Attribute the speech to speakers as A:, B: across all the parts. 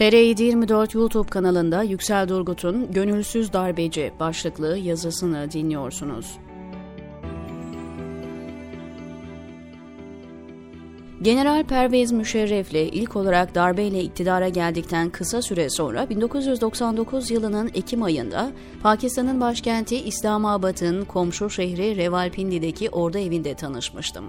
A: TR724 YouTube kanalında Yüksel Durgut'un Gönülsüz Darbeci başlıklı yazısını dinliyorsunuz. General Pervez Müşerref'le ilk olarak darbeyle iktidara geldikten kısa süre sonra 1999 yılının Ekim ayında Pakistan'ın başkenti İslamabad'ın komşu şehri Revalpindi'deki ordu evinde tanışmıştım.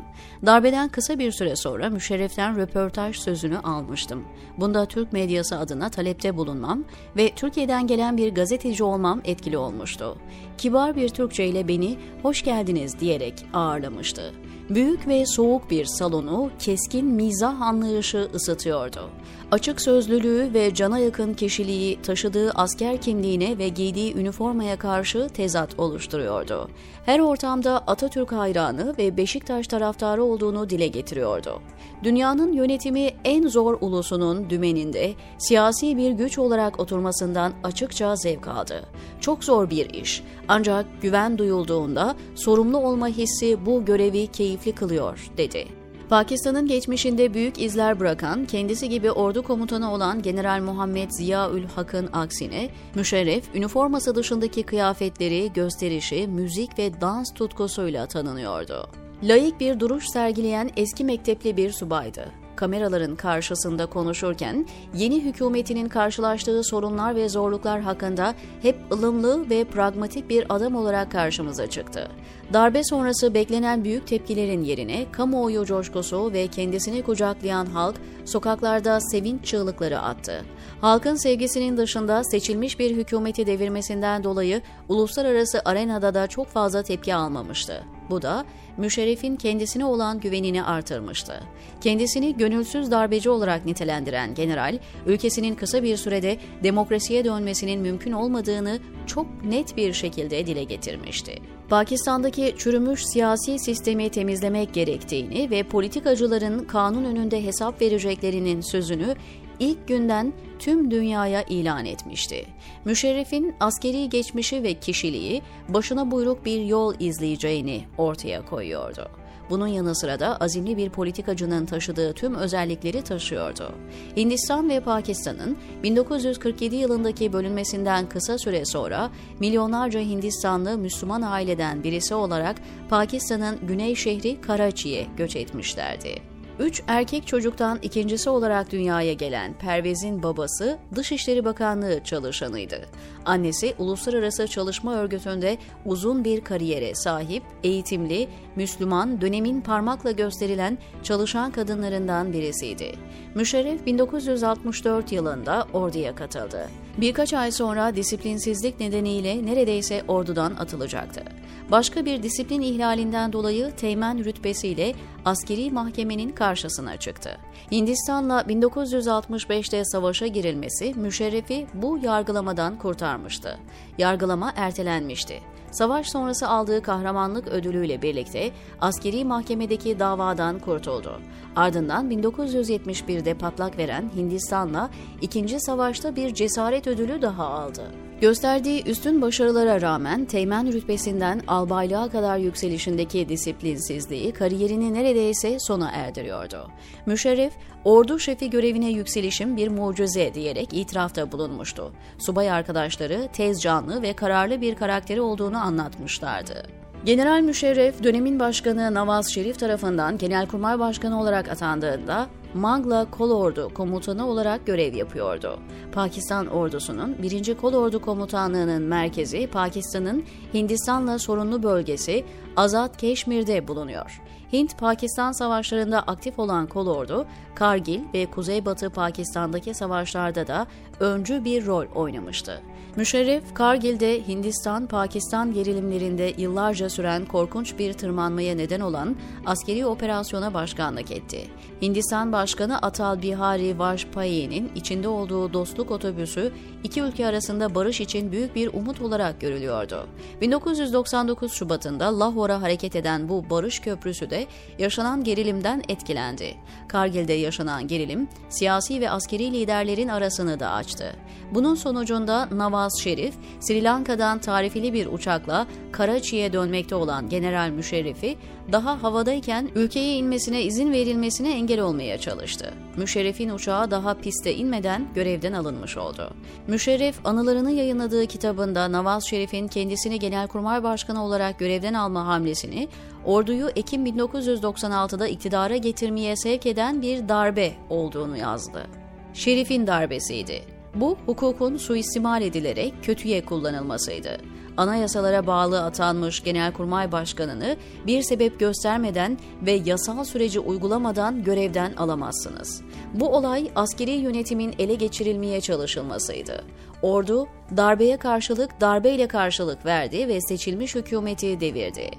A: Darbeden kısa bir süre sonra Müşerref'ten röportaj sözünü almıştım. Bunda Türk medyası adına talepte bulunmam ve Türkiye'den gelen bir gazeteci olmam etkili olmuştu. Kibar bir Türkçe ile beni hoş geldiniz diyerek ağırlamıştı. Büyük ve soğuk bir salonu keskin mizah anlayışı ısıtıyordu. Açık sözlülüğü ve cana yakın kişiliği taşıdığı asker kimliğine ve giydiği üniformaya karşı tezat oluşturuyordu. Her ortamda Atatürk hayranı ve Beşiktaş taraftarı olduğunu dile getiriyordu. Dünyanın yönetimi en zor ulusunun dümeninde siyasi bir güç olarak oturmasından açıkça zevk aldı. Çok zor bir iş ancak güven duyulduğunda sorumlu olma hissi bu görevi keyifli kılıyor dedi. Pakistan'ın geçmişinde büyük izler bırakan, kendisi gibi ordu komutanı olan General Muhammed Ziyaül Hak'ın aksine, Müşerref, üniforması dışındaki kıyafetleri, gösterişi, müzik ve dans tutkusuyla tanınıyordu. Layık bir duruş sergileyen eski mektepli bir subaydı kameraların karşısında konuşurken yeni hükümetinin karşılaştığı sorunlar ve zorluklar hakkında hep ılımlı ve pragmatik bir adam olarak karşımıza çıktı. Darbe sonrası beklenen büyük tepkilerin yerine kamuoyu coşkusu ve kendisini kucaklayan halk sokaklarda sevinç çığlıkları attı. Halkın sevgisinin dışında seçilmiş bir hükümeti devirmesinden dolayı uluslararası arenada da çok fazla tepki almamıştı. Bu da Müşerref'in kendisine olan güvenini artırmıştı. Kendisini gönülsüz darbeci olarak nitelendiren general, ülkesinin kısa bir sürede demokrasiye dönmesinin mümkün olmadığını çok net bir şekilde dile getirmişti. Pakistan'daki çürümüş siyasi sistemi temizlemek gerektiğini ve politikacıların kanun önünde hesap vereceklerinin sözünü ilk günden tüm dünyaya ilan etmişti. Müşerref'in askeri geçmişi ve kişiliği başına buyruk bir yol izleyeceğini ortaya koyuyordu. Bunun yanı sıra da azimli bir politikacının taşıdığı tüm özellikleri taşıyordu. Hindistan ve Pakistan'ın 1947 yılındaki bölünmesinden kısa süre sonra milyonlarca Hindistanlı Müslüman aileden birisi olarak Pakistan'ın güney şehri Karachi'ye göç etmişlerdi. Üç erkek çocuktan ikincisi olarak dünyaya gelen Pervez'in babası Dışişleri Bakanlığı çalışanıydı. Annesi Uluslararası Çalışma Örgütü'nde uzun bir kariyere sahip, eğitimli, Müslüman, dönemin parmakla gösterilen çalışan kadınlarından birisiydi. Müşerref 1964 yılında orduya katıldı. Birkaç ay sonra disiplinsizlik nedeniyle neredeyse ordudan atılacaktı. Başka bir disiplin ihlalinden dolayı teğmen rütbesiyle askeri mahkemenin karşısına çıktı. Hindistan'la 1965'te savaşa girilmesi Müşerref'i bu yargılamadan kurtarmıştı. Yargılama ertelenmişti. Savaş sonrası aldığı kahramanlık ödülüyle birlikte askeri mahkemedeki davadan kurtuldu. Ardından 1971'de patlak veren Hindistan'la ikinci savaşta bir cesaret ödülü daha aldı. Gösterdiği üstün başarılara rağmen teğmen rütbesinden albaylığa kadar yükselişindeki disiplinsizliği kariyerini neredeyse sona erdiriyordu. Müşerref, ordu şefi görevine yükselişim bir mucize diyerek itirafta bulunmuştu. Subay arkadaşları tez canlı ve kararlı bir karakteri olduğunu anlatmışlardı. General Müşerref dönemin başkanı Navaz Şerif tarafından Genelkurmay Başkanı olarak atandığında Mangla Kolordu Komutanı olarak görev yapıyordu. Pakistan ordusunun 1. Kolordu Komutanlığı'nın merkezi Pakistan'ın Hindistan'la sorunlu bölgesi Azad Keşmir'de bulunuyor. Hint-Pakistan savaşlarında aktif olan kolordu, Kargil ve Kuzeybatı Pakistan'daki savaşlarda da öncü bir rol oynamıştı. Müşerref, Kargil'de Hindistan-Pakistan gerilimlerinde yıllarca süren korkunç bir tırmanmaya neden olan askeri operasyona başkanlık etti. Hindistan Başkanı Atal Bihari Vajpayee'nin içinde olduğu dostluk otobüsü iki ülke arasında barış için büyük bir umut olarak görülüyordu. 1999 Şubat'ında Lahora hareket eden bu barış köprüsü de yaşanan gerilimden etkilendi. Kargil'de yaşanan gerilim, siyasi ve askeri liderlerin arasını da açtı. Bunun sonucunda Nawaz Şerif, Sri Lanka'dan tarifeli bir uçakla Karachi'ye dönmekte olan General Müşerref'i daha havadayken ülkeye inmesine izin verilmesine engel olmaya çalıştı. Müşerref'in uçağı daha piste inmeden görevden alınmış oldu. Müşerref anılarını yayınladığı kitabında Nawaz Şerif'in kendisini Genelkurmay Başkanı olarak görevden alma hamlesini orduyu Ekim 1996'da iktidara getirmeye sevk eden bir darbe olduğunu yazdı. Şerif'in darbesiydi. Bu hukukun suistimal edilerek kötüye kullanılmasıydı. Anayasalara bağlı atanmış Genelkurmay Başkanı'nı bir sebep göstermeden ve yasal süreci uygulamadan görevden alamazsınız. Bu olay askeri yönetimin ele geçirilmeye çalışılmasıydı. Ordu darbeye karşılık darbeyle karşılık verdi ve seçilmiş hükümeti devirdi.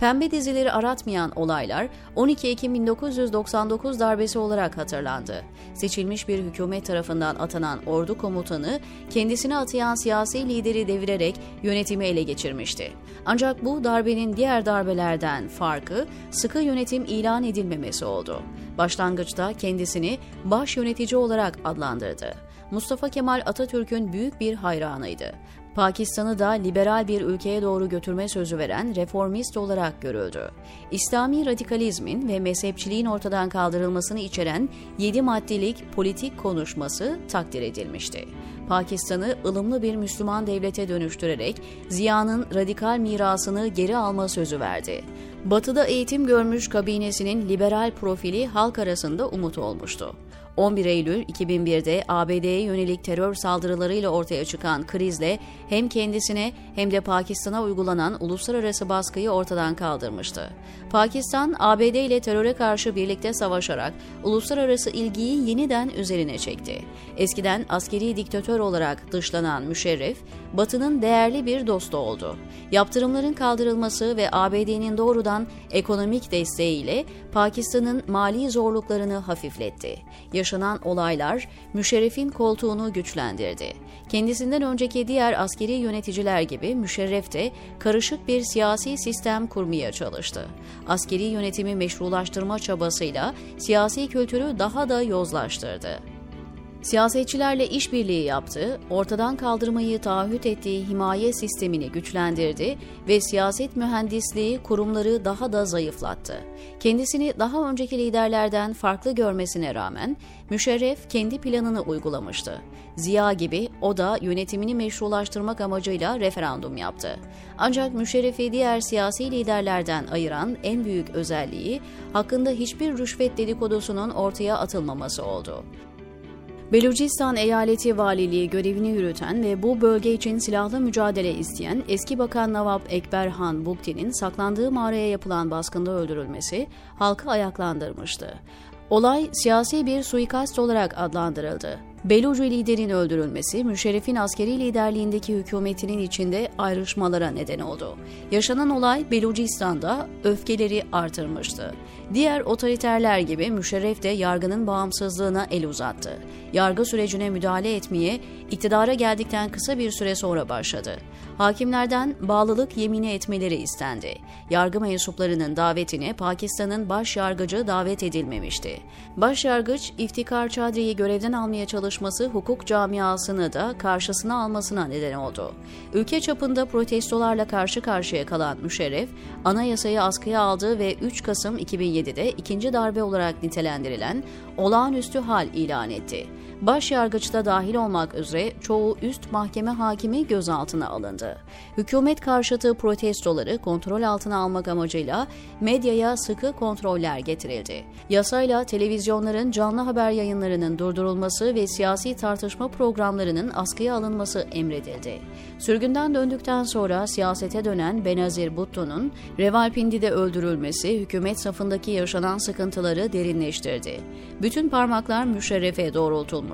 A: Pembe dizileri aratmayan olaylar 12 Ekim 1999 darbesi olarak hatırlandı. Seçilmiş bir hükümet tarafından atanan ordu komutanı kendisine atayan siyasi lideri devirerek yönetimi ele geçirmişti. Ancak bu darbenin diğer darbelerden farkı sıkı yönetim ilan edilmemesi oldu. Başlangıçta kendisini baş yönetici olarak adlandırdı. Mustafa Kemal Atatürk'ün büyük bir hayranıydı. Pakistan'ı da liberal bir ülkeye doğru götürme sözü veren reformist olarak görüldü. İslami radikalizmin ve mezhepçiliğin ortadan kaldırılmasını içeren 7 maddelik politik konuşması takdir edilmişti. Pakistan'ı ılımlı bir Müslüman devlete dönüştürerek Ziya'nın radikal mirasını geri alma sözü verdi. Batı'da eğitim görmüş kabinesinin liberal profili halk arasında umut olmuştu. 11 Eylül 2001'de ABD'ye yönelik terör saldırılarıyla ortaya çıkan krizle hem kendisine hem de Pakistan'a uygulanan uluslararası baskıyı ortadan kaldırmıştı. Pakistan, ABD ile teröre karşı birlikte savaşarak uluslararası ilgiyi yeniden üzerine çekti. Eskiden askeri diktatör olarak dışlanan Müşerref, Batı'nın değerli bir dostu oldu. Yaptırımların kaldırılması ve ABD'nin doğrudan ekonomik desteğiyle Pakistan'ın mali zorluklarını hafifletti. Yaşanan olaylar Müşerref'in koltuğunu güçlendirdi. Kendisinden önceki diğer askeri yöneticiler gibi Müşerref de karışık bir siyasi sistem kurmaya çalıştı. Askeri yönetimi meşrulaştırma çabasıyla siyasi kültürü daha da yozlaştırdı. Siyasetçilerle işbirliği yaptı, ortadan kaldırmayı taahhüt ettiği himaye sistemini güçlendirdi ve siyaset mühendisliği kurumları daha da zayıflattı. Kendisini daha önceki liderlerden farklı görmesine rağmen Müşerref kendi planını uygulamıştı. Ziya gibi o da yönetimini meşrulaştırmak amacıyla referandum yaptı. Ancak Müşerref'i diğer siyasi liderlerden ayıran en büyük özelliği hakkında hiçbir rüşvet dedikodusunun ortaya atılmaması oldu. Belucistan Eyaleti Valiliği görevini yürüten ve bu bölge için silahlı mücadele isteyen eski Bakan Nawab Ekber Han Bukti'nin saklandığı mağaraya yapılan baskında öldürülmesi halkı ayaklandırmıştı. Olay siyasi bir suikast olarak adlandırıldı. Belucu liderin öldürülmesi, Müşerref'in askeri liderliğindeki hükümetinin içinde ayrışmalara neden oldu. Yaşanan olay Belucistan'da öfkeleri artırmıştı. Diğer otoriterler gibi Müşerref de yargının bağımsızlığına el uzattı. Yargı sürecine müdahale etmeye iktidara geldikten kısa bir süre sonra başladı. Hakimlerden bağlılık yemini etmeleri istendi. Yargı mensuplarının davetine Pakistan'ın baş yargıcı davet edilmemişti. Başyargıç İftikar Çadri'yi görevden almaya çalışması hukuk camiasını da karşısına almasına neden oldu. Ülke çapında protestolarla karşı karşıya kalan Müşerref, anayasayı askıya aldı ve 3 Kasım 2007'de ikinci darbe olarak nitelendirilen olağanüstü hal ilan etti. Başyargıçta dahil olmak üzere çoğu üst mahkeme hakimi gözaltına alındı. Hükümet karşıtı protestoları kontrol altına almak amacıyla medyaya sıkı kontroller getirildi. Yasayla televizyonların canlı haber yayınlarının durdurulması ve siyasi tartışma programlarının askıya alınması emredildi. Sürgünden döndükten sonra siyasete dönen Benazir Bhutto'nun Revalpindi'de öldürülmesi hükümet safındaki yaşanan sıkıntıları derinleştirdi. Bütün parmaklar Müşerref'e doğrultulmuştu.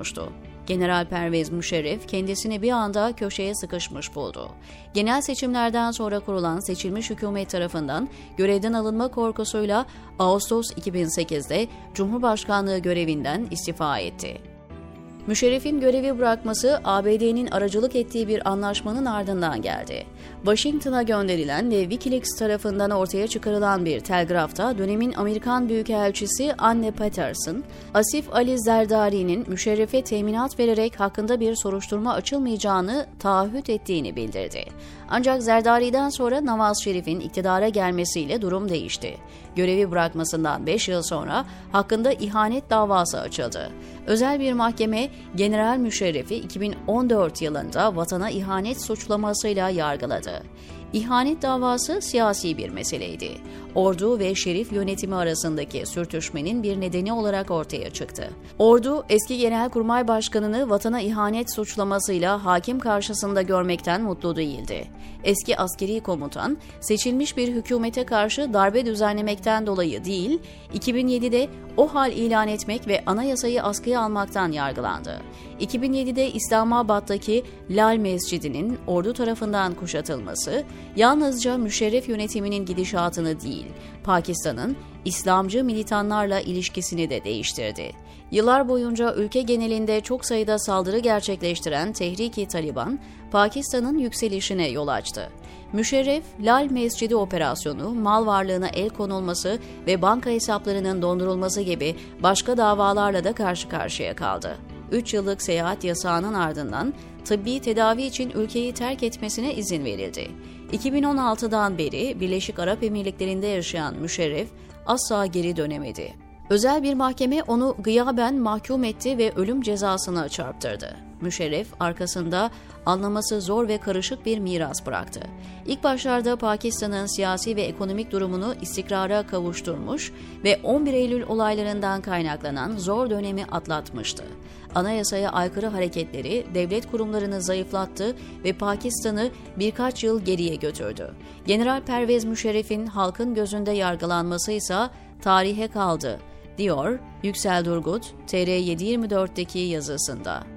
A: General Pervez Müşerref kendisini bir anda köşeye sıkışmış buldu. Genel seçimlerden sonra kurulan seçilmiş hükümet tarafından görevden alınma korkusuyla Ağustos 2008'de Cumhurbaşkanlığı görevinden istifa etti. Müşerref'in görevi bırakması ABD'nin aracılık ettiği bir anlaşmanın ardından geldi. Washington'a gönderilen ve Wikileaks tarafından ortaya çıkarılan bir telgrafta dönemin Amerikan Büyükelçisi Anne Patterson, Asif Ali Zerdari'nin Müşerref'e teminat vererek hakkında bir soruşturma açılmayacağını taahhüt ettiğini bildirdi. Ancak Zerdari'den sonra Nawaz Şerif'in iktidara gelmesiyle durum değişti. Görevi bırakmasından 5 yıl sonra hakkında ihanet davası açıldı. Özel bir mahkeme General Müşerref'i 2014 yılında vatana ihanet suçlamasıyla yargıladı. İhanet davası siyasi bir meseleydi. Ordu ve Şerif yönetimi arasındaki sürtüşmenin bir nedeni olarak ortaya çıktı. Ordu, eski Genelkurmay Başkanı'nı vatana ihanet suçlamasıyla hakim karşısında görmekten mutlu değildi. Eski askeri komutan, seçilmiş bir hükümete karşı darbe düzenlemekten dolayı değil, 2007'de o hal ilan etmek ve anayasayı askıya almaktan yargılandı. 2007'de İslamabad'daki Lal Mescidi'nin ordu tarafından kuşatılması, yalnızca Müşerref yönetiminin gidişatını değil, Pakistan'ın İslamcı militanlarla ilişkisini de değiştirdi. Yıllar boyunca ülke genelinde çok sayıda saldırı gerçekleştiren Tehriki Taliban, Pakistan'ın yükselişine yol açtı. Müşerref, Lal Mescidi operasyonu, mal varlığına el konulması ve banka hesaplarının dondurulması gibi başka davalarla da karşı karşıya kaldı. 3 yıllık seyahat yasağının ardından tıbbi tedavi için ülkeyi terk etmesine izin verildi. 2016'dan beri Birleşik Arap Emirlikleri'nde yaşayan Müşerref asla geri dönemedi. Özel bir mahkeme onu gıyaben mahkum etti ve ölüm cezasına çarptırdı. Müşerref arkasında anlaması zor ve karışık bir miras bıraktı. İlk başlarda Pakistan'ın siyasi ve ekonomik durumunu istikrara kavuşturmuş ve 11 Eylül olaylarından kaynaklanan zor dönemi atlatmıştı. Anayasaya aykırı hareketleri devlet kurumlarını zayıflattı ve Pakistan'ı birkaç yıl geriye götürdü. General Pervez Müşerref'in halkın gözünde yargılanması ise tarihe kaldı, diyor Yüksel Durgut, TR724'deki yazısında.